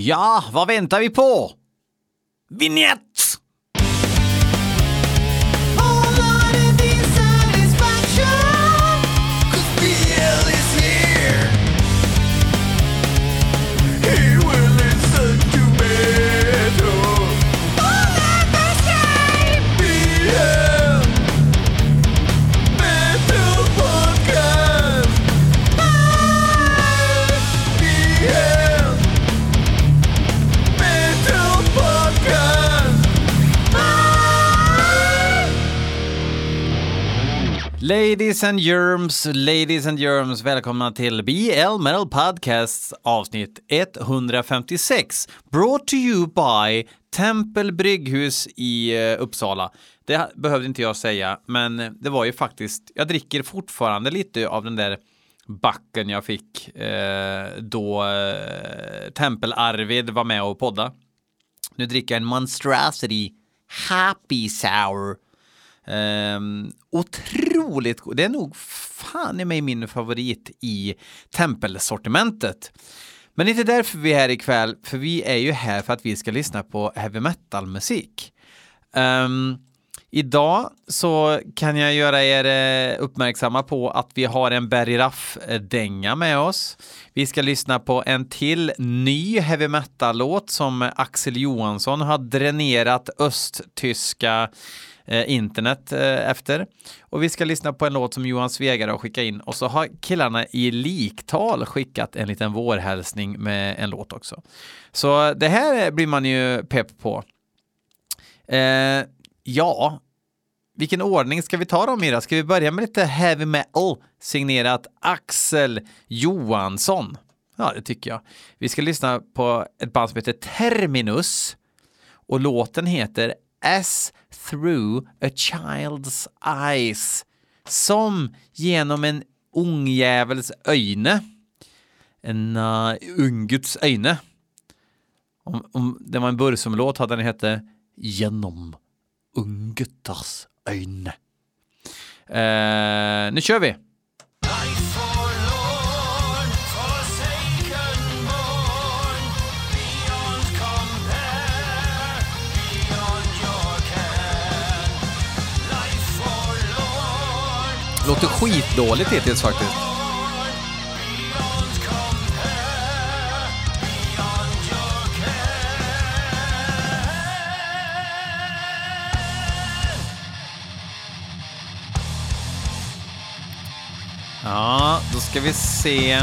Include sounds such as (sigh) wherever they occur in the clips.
Ja, vad väntar vi på? Vinjett! Ladies and germs, ladies and germs, välkomna till BL Metal Podcasts avsnitt 156. Brought to you by Tempel Brygghus i eh, Uppsala. Det behövde inte jag säga, men det var ju faktiskt, jag dricker fortfarande lite av den där backen jag fick eh, då eh, Tempel-Arvid var med och podda. Nu dricker jag en Monstrosity Happy Sour Um, otroligt Det är nog fan i mig min favorit i tempelsortimentet. Men det är inte därför vi är här ikväll, för vi är ju här för att vi ska lyssna på heavy metal-musik. Um, idag så kan jag göra er eh, uppmärksamma på att vi har en Berry Raff-dänga med oss. Vi ska lyssna på en till ny heavy metal-låt som Axel Johansson har dränerat östtyska eh, internet eh, efter. Och vi ska lyssna på en låt som Johan Svegare har skickat in och så har killarna i liktal skickat en liten vårhälsning med en låt också. Så det här blir man ju pepp på. Eh, ja, vilken ordning ska vi ta dem i då? Ska vi börja med lite heavy metal signerat Axel Johansson? Ja, det tycker jag. Vi ska lyssna på ett band som heter Terminus och låten heter as through a child's eyes. Som genom en ungjävels öjne. En uh, ungguds öjne. Om, om det var en Bursum-låt hade den hette Genom ungguttars öjne. Uh, nu kör vi! Låter skitdåligt hittills faktiskt. Ja, då ska vi se.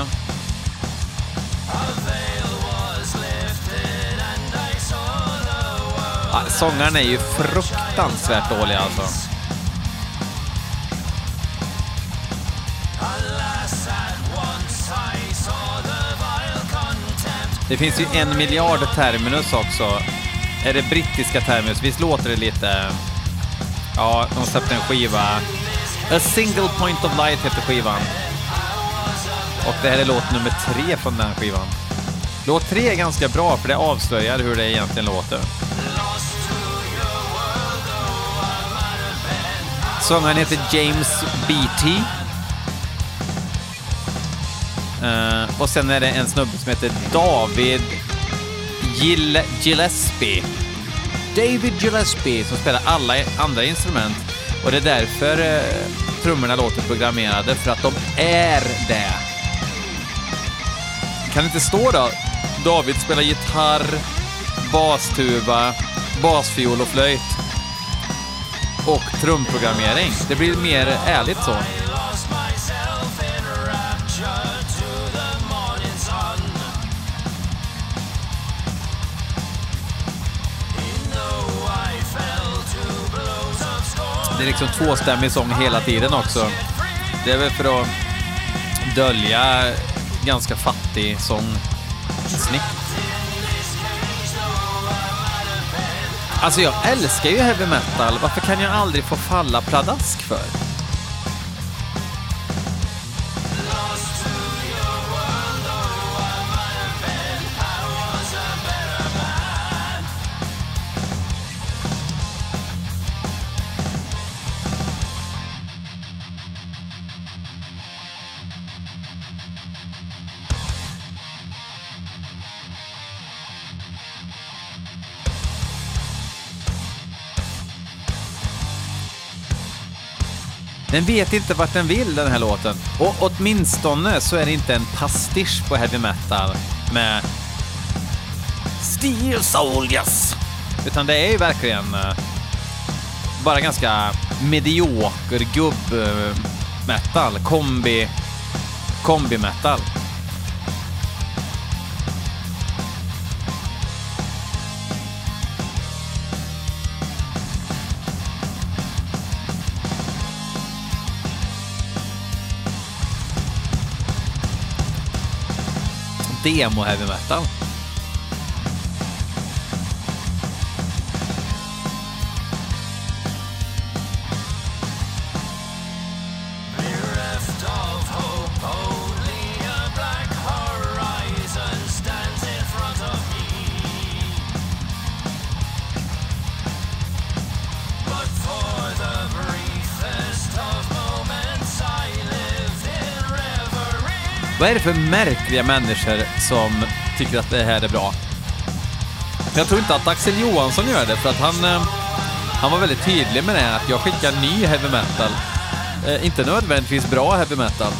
Ja, sångaren är ju fruktansvärt dålig alltså. Det finns ju en miljard terminus också. Är det brittiska terminus? Visst låter det lite... Ja, de släppte en skiva. A single point of light heter skivan. Och det här är låt nummer tre från den skivan. Låt tre är ganska bra för det avslöjar hur det egentligen låter. Sångaren heter James B.T. Uh, och sen är det en snubbe som heter David Gill Gillespie. David Gillespie som spelar alla andra instrument. Och det är därför uh, trummorna låter programmerade, för att de är det. Kan det inte stå då? David spelar gitarr, bastuba, basfiol och flöjt. Och trumprogrammering. Det blir mer ärligt så. Det är liksom tvåstämmig sång hela tiden också. Det är väl för att dölja ganska fattig sångsnitt. Alltså jag älskar ju heavy metal. Varför kan jag aldrig få falla pladask för? Den vet inte vart den vill den här låten. Och åtminstone så är det inte en pastisch på heavy metal med Steel Soldiers. Utan det är ju verkligen eh, bara ganska medioker gubb-metal. Eh, kombi... Kombi-metal. Demo heavy metal. Vad är det för märkliga människor som tycker att det här är bra? Jag tror inte att Axel Johansson gör det, för att han, eh, han var väldigt tydlig med det, att jag skickar ny heavy metal. Eh, inte nödvändigtvis bra heavy metal.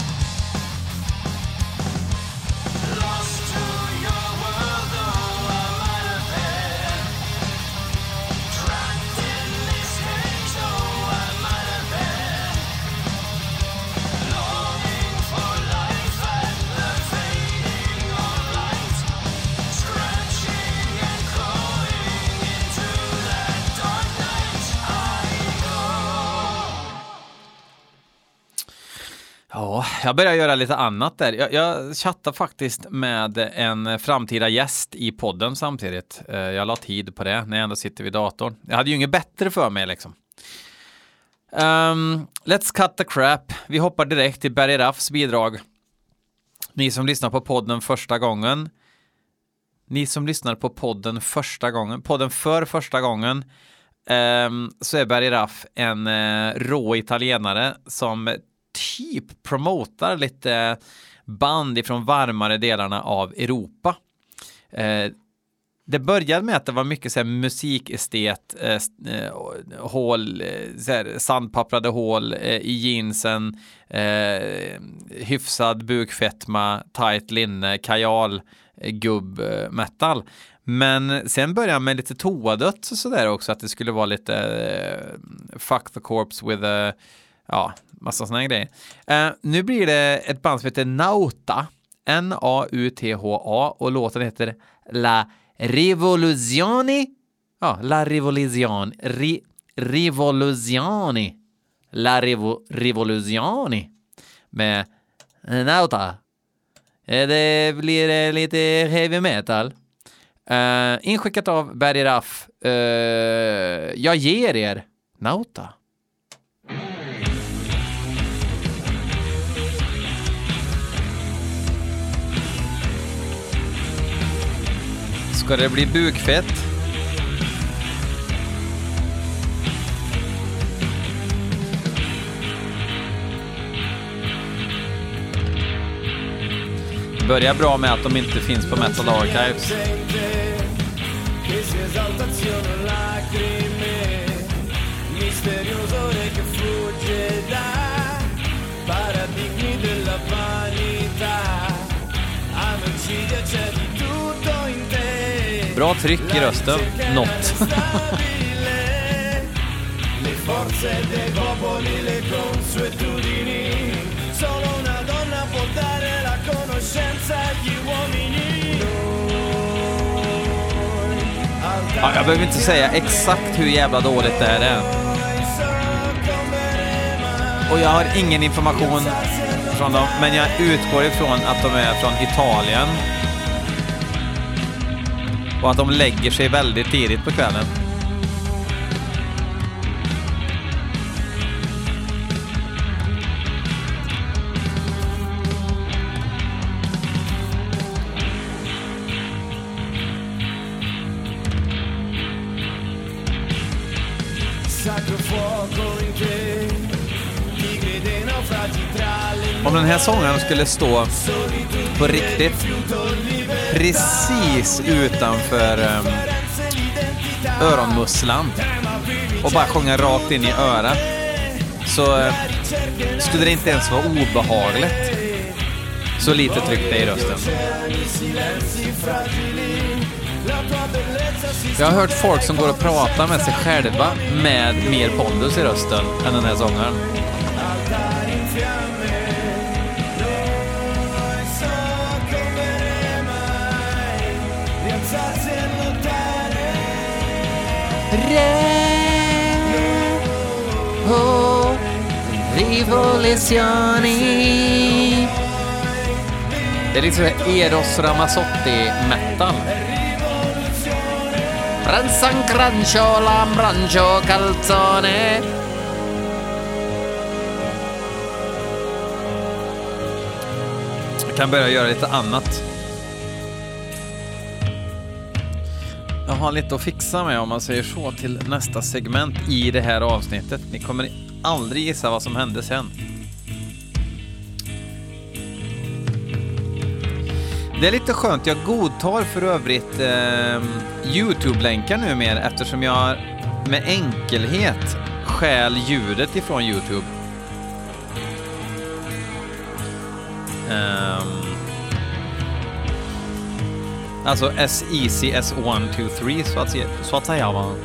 Jag börjar göra lite annat där. Jag, jag chattar faktiskt med en framtida gäst i podden samtidigt. Eh, jag la tid på det när jag ändå sitter vid datorn. Jag hade ju inget bättre för mig liksom. Um, let's cut the crap. Vi hoppar direkt till Barry Raffs bidrag. Ni som lyssnar på podden första gången. Ni som lyssnar på podden första gången, podden för första gången, um, så är Barry Raff en uh, rå italienare som typ promotar lite band ifrån varmare delarna av Europa. Eh, det började med att det var mycket så här musikestet, eh, eh, hål, eh, så här, sandpapprade hål eh, i jeansen, eh, hyfsad bukfetma, tight linne, kajal, eh, gubb, eh, metal. Men sen började han med lite toadött och sådär också, att det skulle vara lite fuck the corpse with a, ja, massa sådana grejer. Eh, nu blir det ett band som heter Nauta, N-A-U-T-H-A och låten heter La Rivoluzioni. Ja, La Rivoluzioni. Ri, Rivoluzioni. La Rivo, Rivoluzioni. Med Nauta. Eh, det blir eh, lite heavy metal. Uh, inskickat av Berry Raff. Uh, jag ger er Nauta. Ska det bli bukfett? Börjar bra med att de inte finns på Metal Archives. paradigmi della vanità. Amicidia c'è di tutto in. Bra tryck i rösten. Något. Ja, jag behöver inte säga exakt hur jävla dåligt det här är. Och jag har ingen information från dem, men jag utgår ifrån att de är från Italien. Och att de lägger sig väldigt tidigt på kvällen. Om den här sångaren skulle stå på riktigt precis utanför um, öronmusslan och bara sjunga rakt in i örat så, uh, skulle det inte ens vara obehagligt. Så lite tryck det i rösten. Jag har hört folk som går och pratar med sig själva med mer pondus i rösten än den här sångaren. Det är lite såhär Eros Ramazzotti-metal. Ransan crancio, lambrancio, calzone. Jag kan börja göra lite annat. Jag har lite att fixa med om man säger så till nästa segment i det här avsnittet. Ni kommer aldrig gissa vad som hände sen. Det är lite skönt. Jag godtar för övrigt eh, Youtube-länkar numera eftersom jag med enkelhet stjäl ljudet ifrån Youtube. Eh, alltså as easy as one, two, three så att, så att säga. Va?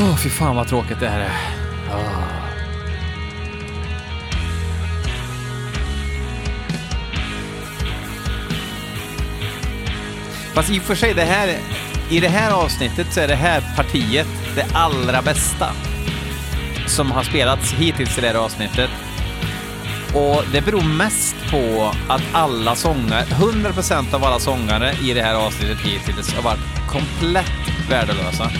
Åh, fy fan vad tråkigt det här är. Fast i och för sig, det här, i det här avsnittet så är det här partiet det allra bästa som har spelats hittills i det här avsnittet. Och det beror mest på att alla sångare, 100% av alla sångare i det här avsnittet hittills har varit komplett värdelösa.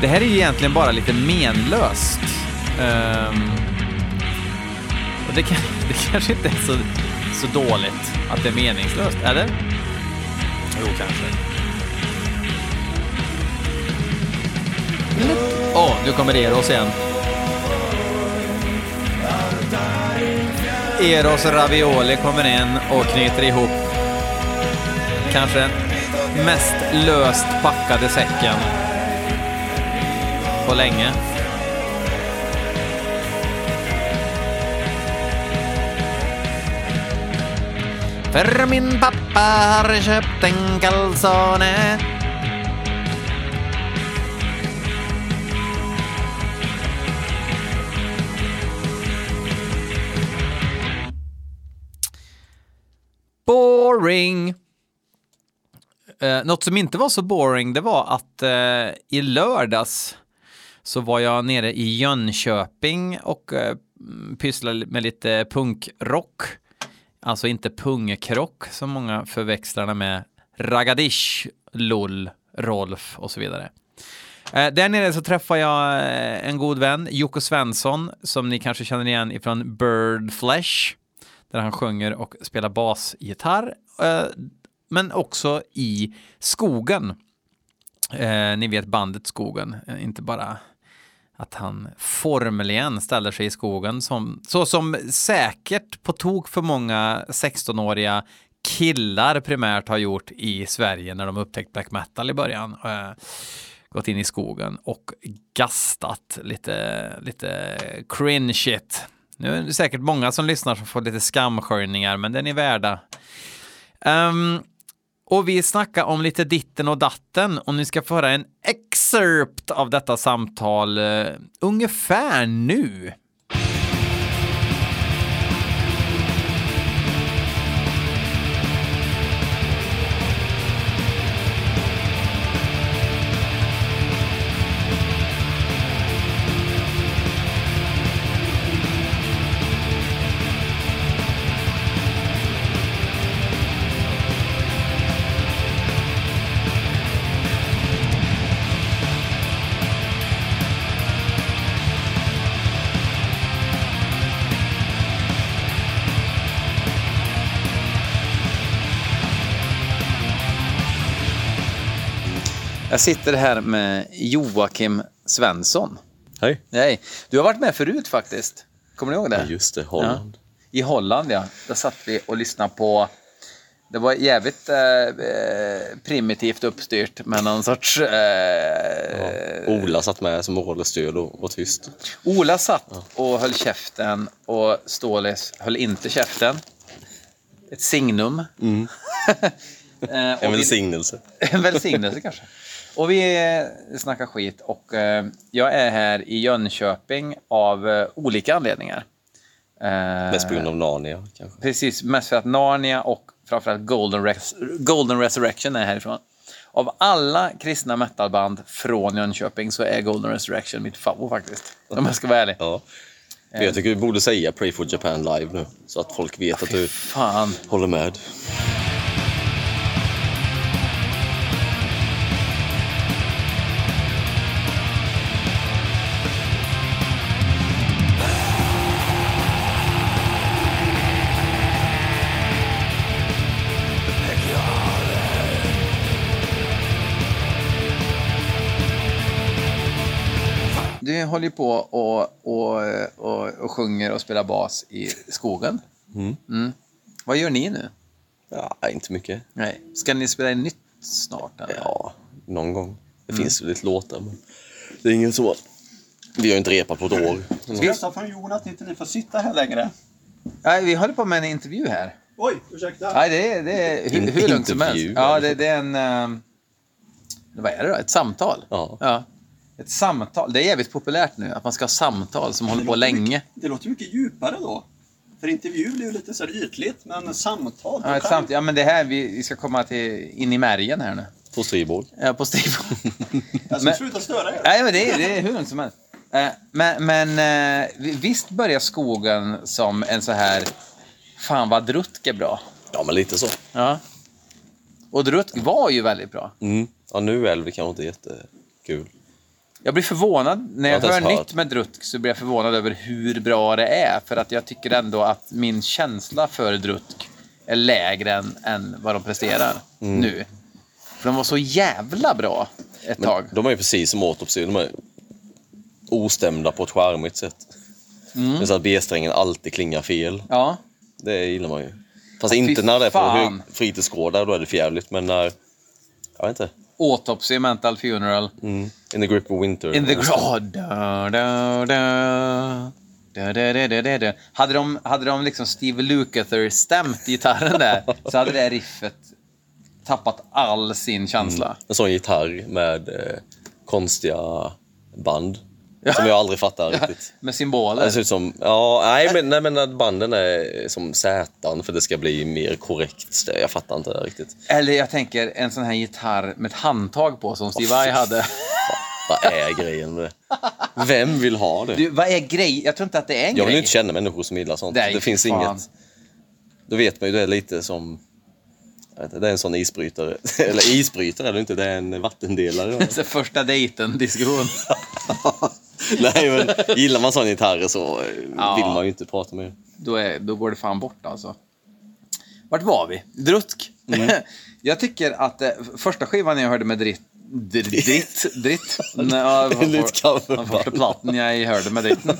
Det här är ju egentligen bara lite menlöst. Um och det, kan, det kanske inte är så, så dåligt att det är meningslöst, eller? Jo, kanske. Åh, nu kommer Eros igen. Eros Ravioli kommer in och knyter ihop kanske den mest löst packade säcken på länge. För min pappa har köpt en calzone Boring! Eh, något som inte var så boring, det var att eh, i lördags så var jag nere i Jönköping och eh, pysslade med lite punkrock. Alltså inte pungkrock som många förväxlar det med Ragadish, lull, Rolf och så vidare. Eh, där nere så träffar jag eh, en god vän, Jocke Svensson, som ni kanske känner igen ifrån Bird Flesh, där han sjunger och spelar basgitarr, eh, men också i Skogen. Eh, ni vet bandet Skogen, eh, inte bara att han formligen ställer sig i skogen som, så som säkert på tok för många 16-åriga killar primärt har gjort i Sverige när de upptäckt black metal i början. Eh, gått in i skogen och gastat lite, lite cringe shit. Nu är det säkert många som lyssnar som får lite skamsköljningar, men den är värda. Um, och vi snackar om lite ditten och datten och ni ska få höra en excerpt av detta samtal uh, ungefär nu. Jag sitter här med Joakim Svensson. Hej. Nej, du har varit med förut faktiskt. Kommer du ihåg det? Ja, just det, Holland. I Holland, ja. Där satt vi och lyssnade på... Det var jävligt eh, eh, primitivt uppstyrt med någon sorts... Eh, Ola satt med som stöd och var tyst. Ola satt och höll käften och Stålis höll inte käften. Ett signum. (laughs) Eh, och En välsignelse. En välsignelse kanske. Och vi eh, snackar skit och eh, jag är här i Jönköping av eh, olika anledningar. Mest på grund av Narnia kanske. Precis, mest för att Narnia och framförallt Golden, Rex- Golden Resurrection är härifrån. Av alla kristna metalband från Jönköping så är Golden Resurrection mitt favorit faktiskt. Om jag ska vara ärlig. (laughs) Ja. Men Jag tycker du borde säga Pray for Japan live nu. Så att folk vet att du Fan. håller med. Du håller ju på och, och, och, och sjunger och spelar bas i skogen. Mm. Vad gör ni nu? Ja, inte mycket. Nej. Ska ni spela in nytt snart? Eller? Ja, någon gång. Det finns ju lite låtar, men det är ingen så. Vi har inte repat på ett år. Hälsa från Jon att inte ni får sitta här längre. Nej, vi håller på med en intervju här. Oj, ursäkta. Nej, det är, det är hur, hur lugnt som helst. intervju, Ja, det, det är en... ehm, vad är det då? Ett samtal? Ja. Ett samtal. Det är jävligt populärt nu, att man ska ha samtal som håller på länge. Mycket, det låter mycket djupare då. För intervju blir ju lite så här ytligt, men samtal. Ja, ett samtal. ja men det här, vi, vi ska komma till, in i märgen här nu. På Striborg. Ja, på Steve. Jag ska Men- sluta störa er. Nej, men det är, det är hur lugnt som helst. Eh, Men, men eh, visst börjar skogen som en så här... Fan vad Drutk är bra. Ja, men lite så. Ja. Och Drutk var ju väldigt bra. Mm. Ja, nu är det kanske inte jättekul. Jag blir förvånad. När jag Jag hör nytt med Drutk så blir jag förvånad över hur bra det är. För att jag tycker ändå att min känsla för Drutk är lägre än, än vad de presterar nu. För de var så jävla bra ett Men tag. de är ju precis som Autopsy. De är ostämda på ett charmigt sätt. Det är så att B-strängen alltid klingar fel. Ja. Det gillar man ju. Fast Fy inte när det är på fritidsgårdar, då är det förjävligt. Men när... Jag vet inte. Autopsy, Mental Funeral. Mm. In the grip of winter. In the oh, da, da, da. Da, da, da, da. Hade de, hade de liksom Steve Lukather-stämt gitarren där så hade det riffet tappat all sin känsla. En sån gitarr med eh, konstiga band. Som jag aldrig fattar riktigt. Med symboler. Det ser ut som... Ja, nej men, nej, men att banden är som sätan för det ska bli mer korrekt. Det- Jag fattar inte riktigt. Eller jag tänker en sån här gitarr med ett handtag på som Steve Vai hade. Vad är grejen med det? Vem vill ha det? Du, vad är grej? Jag tror inte att det är en Jag vill grej. inte känna människor som gillar sånt. Nej, det finns fan. inget... Då vet man ju, det är lite som... inte, Det är en sån isbrytare. (laughs) Eller isbrytare eller inte, det är en vattendelare. (laughs) Första dejten-diskussion. (laughs) (laughs) Nej, men gillar man sån gitarrer så eh, Ja. vill man ju inte prata med då, är, då går det fan bort alltså. Vart var vi? Drutk. (laughs) jag tycker att eh, första skivan jag hörde med dritt Dritt? Dritt? (laughs) ja, för- coverband. första plattan jag hörde med dritten.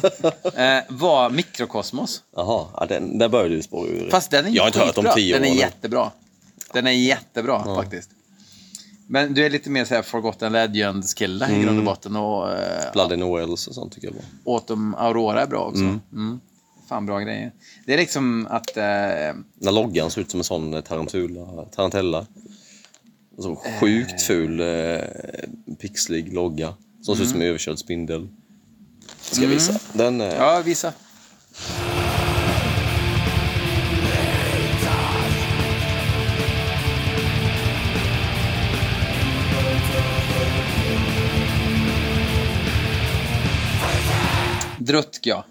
Eh, var Mikrokosmos. Jaha, ja, den, där började du spåra ur. Fast den är Jag har inte hört om tio Den är år jättebra. Den är jättebra faktiskt. Men du är lite mer så här Forgotten Legends-kille i grund och botten. Och eh, Blood the Wells och sånt tycker jag var. Autumn Aurora är bra också. Mm. Fan bra grejer. Det är liksom att... Eh, När loggan såg ut som en sån eh, tarantula, tarantella. Så sjukt ful eh, pixlig logga. Som ser ut som en överkörd spindel. Ska jag visa? Den, eh, ja, visa. Druttk, ja.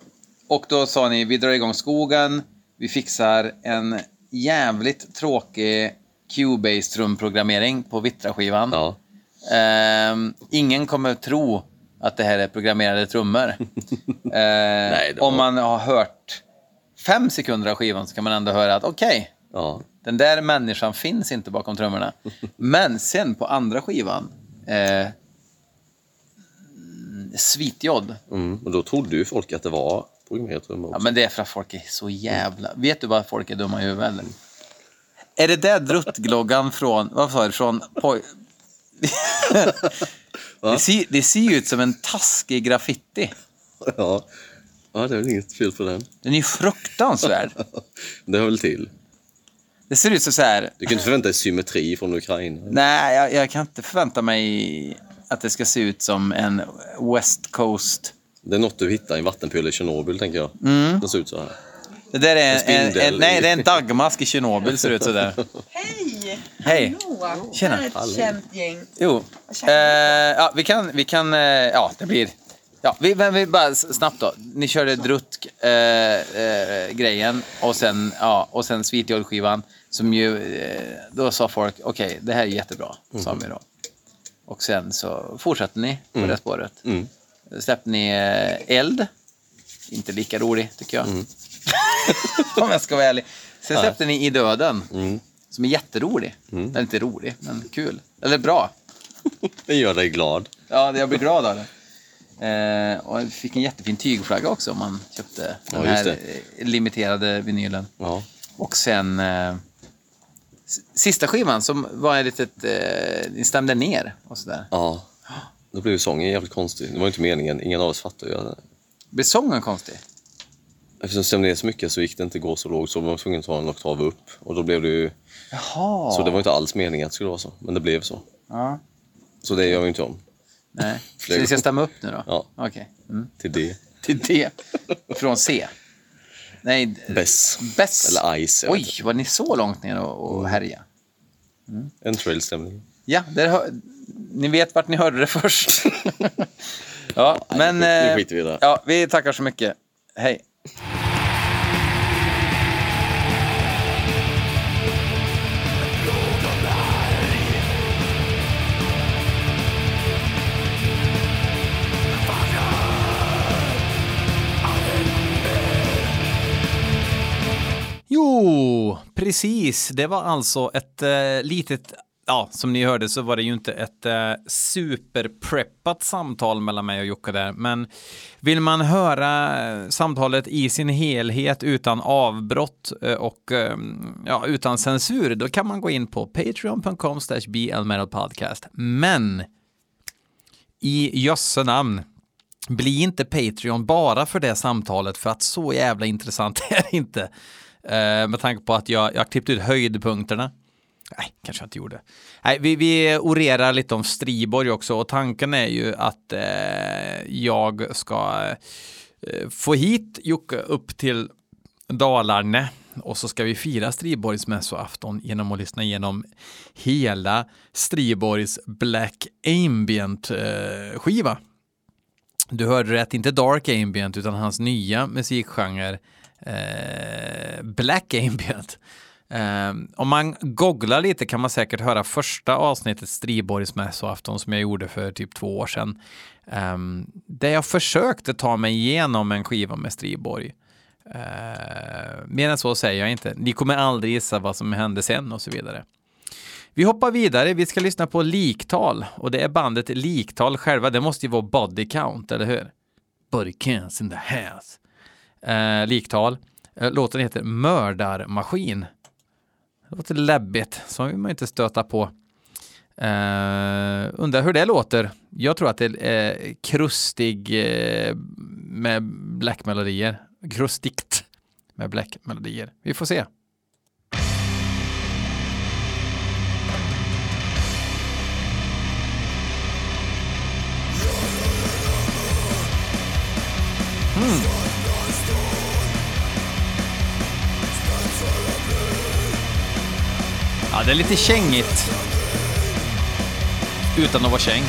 Och då sa ni, vi drar igång skogen, vi fixar en jävligt tråkig Cubase trumprogrammering på Vittra-skivan. ja. Ehm, ingen kommer tro att det här är programmerade trummor. (laughs) Ehm, det var- Om man har hört fem sekunder av skivan så kan man ändå höra att okej, ja. den där människan finns inte bakom trummorna. (laughs) Men sen på andra skivan, eh, mm, Svitjod. Mm. Och då trodde ju folk att det var programmerat trummor Ja, men det är för att folk är så jävla... Vet du vad folk är dumma i huvudet eller? Är det där druttgloggan från... Vad sa du? Från... Poj... (laughs) det, ser, det ser ju ut som en taskig graffiti. Ja. ja, det är väl inget fel på den. Den är ju fruktansvärd. (laughs) Det hör väl till. Det ser ut som så här... Du kan inte förvänta dig symmetri från Ukraina. Nej, jag, jag kan inte förvänta mig att det ska se ut som en West Coast... Det är något du hittar i en vattenpöl i Tjernobyl, tänker jag. Mm. Den ser ut så här. Det där är en, en, en, nej, det är en dagmask i Tjernobyl ser ut sådär. (laughs) Hej! Hej. Hallå! Tjena. Det är ett känt gäng. Jo. Eh, ja, vi kan, vi kan, eh, ja det blir, ja, vi, men vi bara snabbt då. Ni körde drutt eh, eh, grejen och sen, ja, och sen Svitjod-skivan som ju, eh, då sa folk, okej, det här är jättebra, sa vi då. Och sen så fortsatte ni på det spåret. Mm. Släppte ni eh, Eld, inte lika rolig tycker jag. (laughs) Om jag ska vara ärlig. Sen släppte ni I döden, som är jätterolig. Eller inte rolig, men kul. Eller bra. (laughs) Det gör dig glad. Ja, jag blir glad av det. Eh, och jag fick en jättefin tygflagga också om man köpte den Ja, här limiterade vinylen. Ja. Och sen eh, sista skivan som var ett litet, eh, ni stämde ner och sådär. ja. Då blev ju sången jävligt konstig. Det var inte meningen. Ingen av oss fattade ju. det. Blev sången konstig? Eftersom det stämde ner så mycket så gick det inte att gå så lågt så var man tvungen att ta en oktav upp. Och då blev det ju... Jaha. Så det var inte alls meningen att det skulle vara så. Men det blev så. Ja. Så det gör vi inte om. Nej. (laughs) Så ni ska stämma upp nu då? Ja. Okej. Mm. Till det. Till D. Från C. Nej, Bess. Bess. Eller Ice. Oj, var ni så långt ner och, och härja? inte. En trailstämning. Ja, där ni vet vart ni hörde det först. (laughs) ja, men... nu eh, skiter vi i det. Ja, vi tackar så mycket. Hej. Precis. Det var alltså ett eh, litet, ja, som ni hörde så var det ju inte ett eh, superpreppat samtal mellan mig och Jocke där, men vill man höra eh, samtalet i sin helhet utan avbrott eh, och eh, ja, utan censur, då kan man gå in på patreon.com blmetalpodcast. Men i jösse namn, bli inte Patreon bara för det samtalet för att så jävla intressant (laughs) är det inte. Eh, med tanke på att jag, jag klippte ut höjdpunkterna. Nej, kanske jag inte gjorde. Nej, vi, vi orerar lite om Striborg också och tanken är ju att eh, jag ska eh, få hit Jocke upp till Dalarne och så ska vi fira Striborgs mässoafton genom att lyssna igenom hela Striborgs Black Ambient eh, skiva. Du hörde rätt, inte Dark Ambient utan hans nya musikgenre eh, Black Ambient. Eh, om man googlar lite kan man säkert höra första avsnittet Striborgs mässoafton som jag gjorde för typ två år sedan. Eh, där jag försökte ta mig igenom en skiva med Striborg. Eh, mer än så säger jag inte. Ni kommer aldrig gissa vad som hände sen och så vidare. Vi hoppar vidare. Vi ska lyssna på Liktal och det är bandet Liktal själva. Det måste ju vara Body Count, eller hur? Body Counts in the house. Eh, liktal. Eh, låten heter Mördarmaskin. Det låter läbbigt, så vill man inte stöta på. Eh, undrar hur det låter. Jag tror att det är krustig eh, med black-melodier. Krustigt med black-melodier. Vi får se. Hmm. Ja, det är lite kängigt. Utan att vara käng.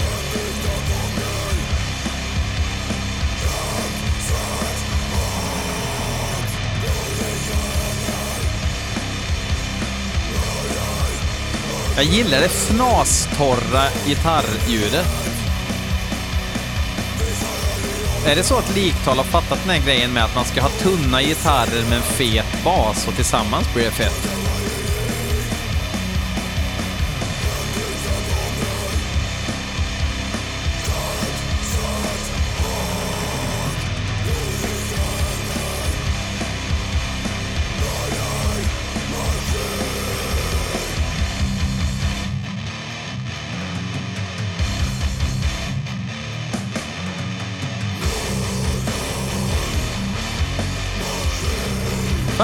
Jag gillar det fnastorra gitarrljudet. Är det så att Liktal har fattat den här grejen med att man ska ha tunna gitarrer med en fet bas och tillsammans blir det fett?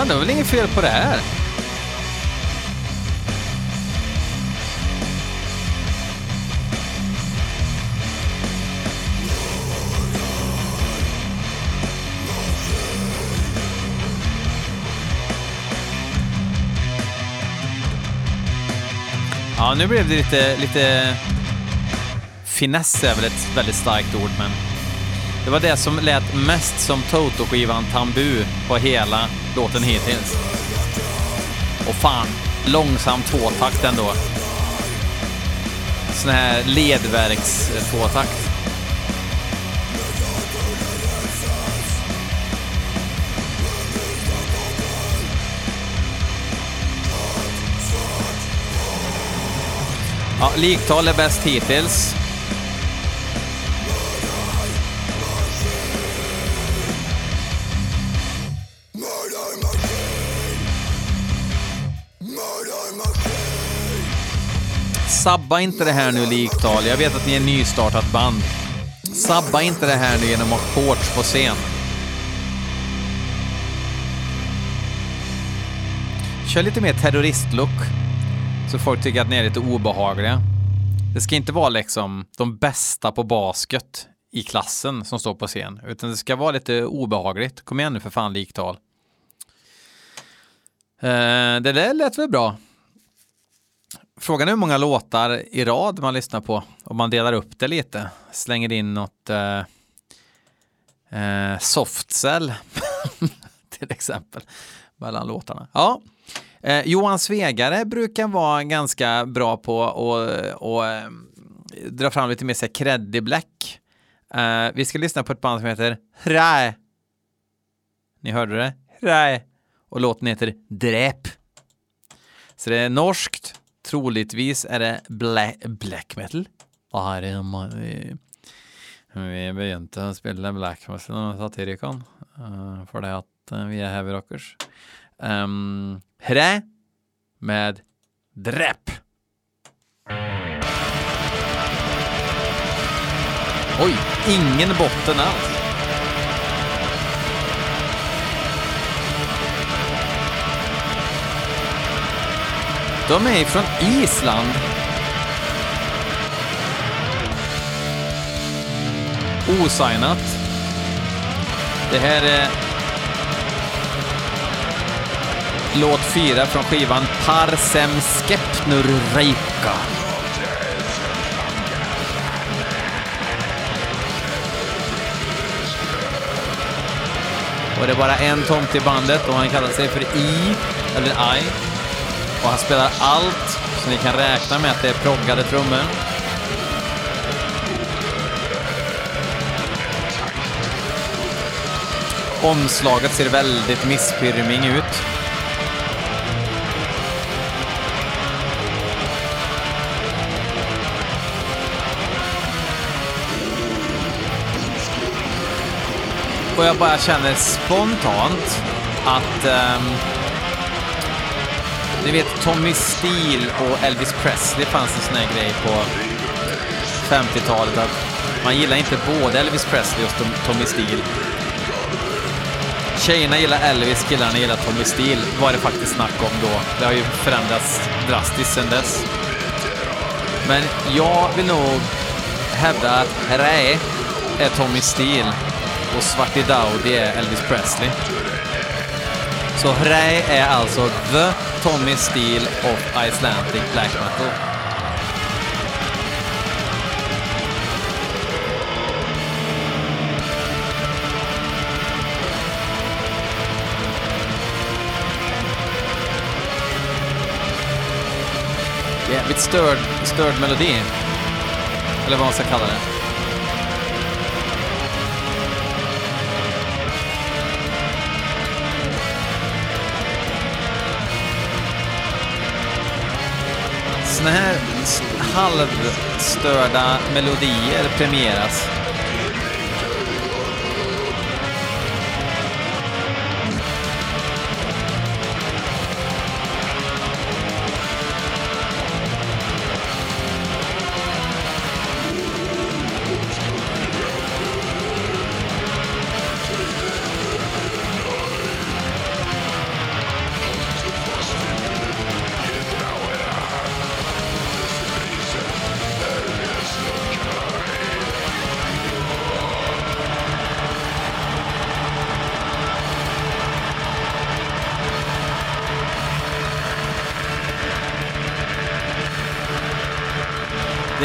Fan, det var väl inget fel på det här? Ja, nu blev det lite, lite... Finess är väl ett väldigt starkt ord, men det var det som lät mest som Toto-skivan Tambu på hela låten hittills. Och fan, långsam tvåtakt ändå. Sån här ledverks-tvåtakt. Ja, liktal är bäst hittills. Sabba inte det här nu liktal. Jag vet att ni är nystartat band. Sabba inte det här nu genom att ha shorts på scen. Kör lite mer terroristlook. Så folk tycker att ni är lite obehagliga. Det ska inte vara liksom de bästa på basket i klassen som står på scen, utan det ska vara lite obehagligt. Kom igen nu för fan liktal. Eh, det där lät väl bra. Frågan är hur många låtar i rad man lyssnar på. Om man delar upp det lite. Slänger in något eh, eh, softcell (laughs) till exempel mellan låtarna. Ja, eh, Johan Svegare brukar vara ganska bra på att och, eh, dra fram lite mer så creddig black. Eh, vi ska lyssna på ett band som heter Hrae. Ni hörde det? Hrae. Och låten heter Dräp. Så det är norskt. Troligtvis är det black, black metal. Och här är man, vi, begynte å spille black metal med Satyricon, uh, det at eh, vi er heavy rockers. Um, Hre med Drepp. Oj, ingen botten alls. De är från Island. Osignat. Det här är låt fyra från skivan Parsem Skepnur Reika. Och det är bara en tomt i bandet och han kallar sig för I, eller I. Och han spelar allt, så ni kan räkna med att det är proggade trummor. Omslaget ser väldigt misspirming ut. Och jag bara känner spontant att um ni vet Tommy Steele och Elvis Presley fanns en sån här grej på 50-talet att man gillar inte både Elvis Presley och Tommy Steele. Tjejerna gillar Elvis, killarna gillar Tommy Steele var det faktiskt snack om då. Det har ju förändrats drastiskt sedan dess. Men jag vill nog hävda att Ray är Tommy Steele och Svarty Dowdy är Elvis Presley. Så Hrei är alltså the Tommy Steele of Icelandic Black Metal. Jävligt störd, störd melodi. Eller vad man ska kalla det. Sådana här halvstörda melodier premieras.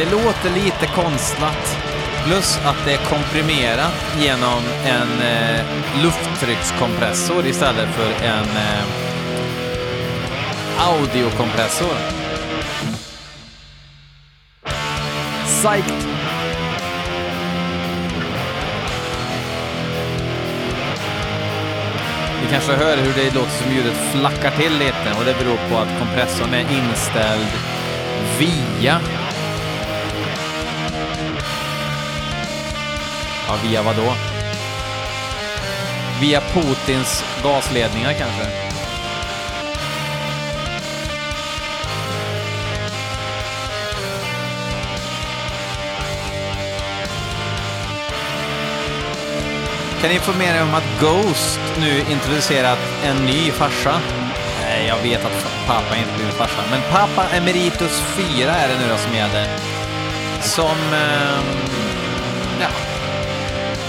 Det låter lite konstlat. Plus att det är komprimerat genom en eh, lufttryckskompressor istället för en eh, audiokompressor. Psyched! Ni kanske hör hur det låter som ljudet flackar till lite och det beror på att kompressorn är inställd via... Ja, via vad då? Via Putins gasledningar kanske? Kan informera er om att Ghost nu introducerat en ny farsa. Nej, jag vet att pappa inte blivit farsa, men pappa Emeritus 4 är det nu då som gäller. Som... Eh,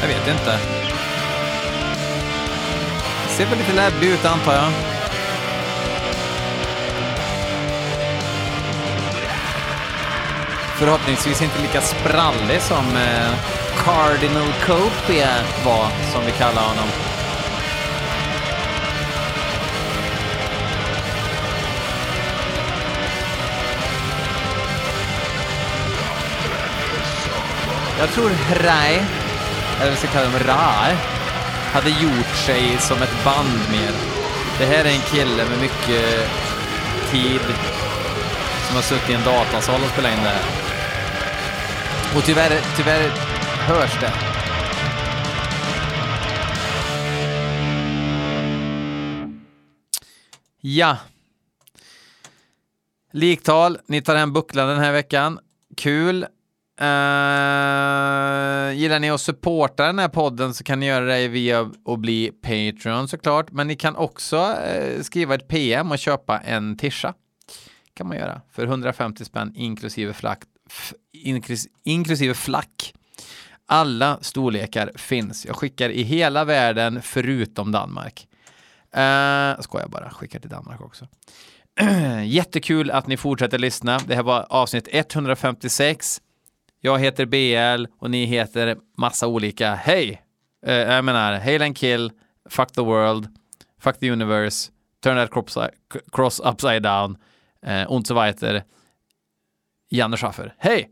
jag vet inte. Ser väl lite läbbig ut antar jag. Förhoppningsvis inte lika sprallig som eh, Cardinal Copia var, som vi kallar honom. Jag tror Rai, eller vi ska kalla dem RAE hade gjort sig som ett band mer. Det här är en kille med mycket tid som har suttit i en datasal och spelat in det här. Och tyvärr, tyvärr hörs det. Ja. Liktal, ni tar hem bucklan den här veckan. Kul. Uh, gillar ni att supporta den här podden så kan ni göra det via att bli Patreon såklart. Men ni kan också uh, skriva ett PM och köpa en tisha. kan man göra för 150 spänn inklusive flack. inklus- inklusive flack. Alla storlekar finns. Jag skickar i hela världen förutom Danmark. Uh, skojar bara, skickar till Danmark också. (clears throat) Jättekul att ni fortsätter lyssna. Det här var avsnitt 156. Jag heter BL och ni heter massa olika. Hej! Uh, jag menar, Hail and Kill, Fuck the World, Fuck the Universe, Turn that cross, cross Upside Down, uh, und so weiter. Janne Schaffer. Hej!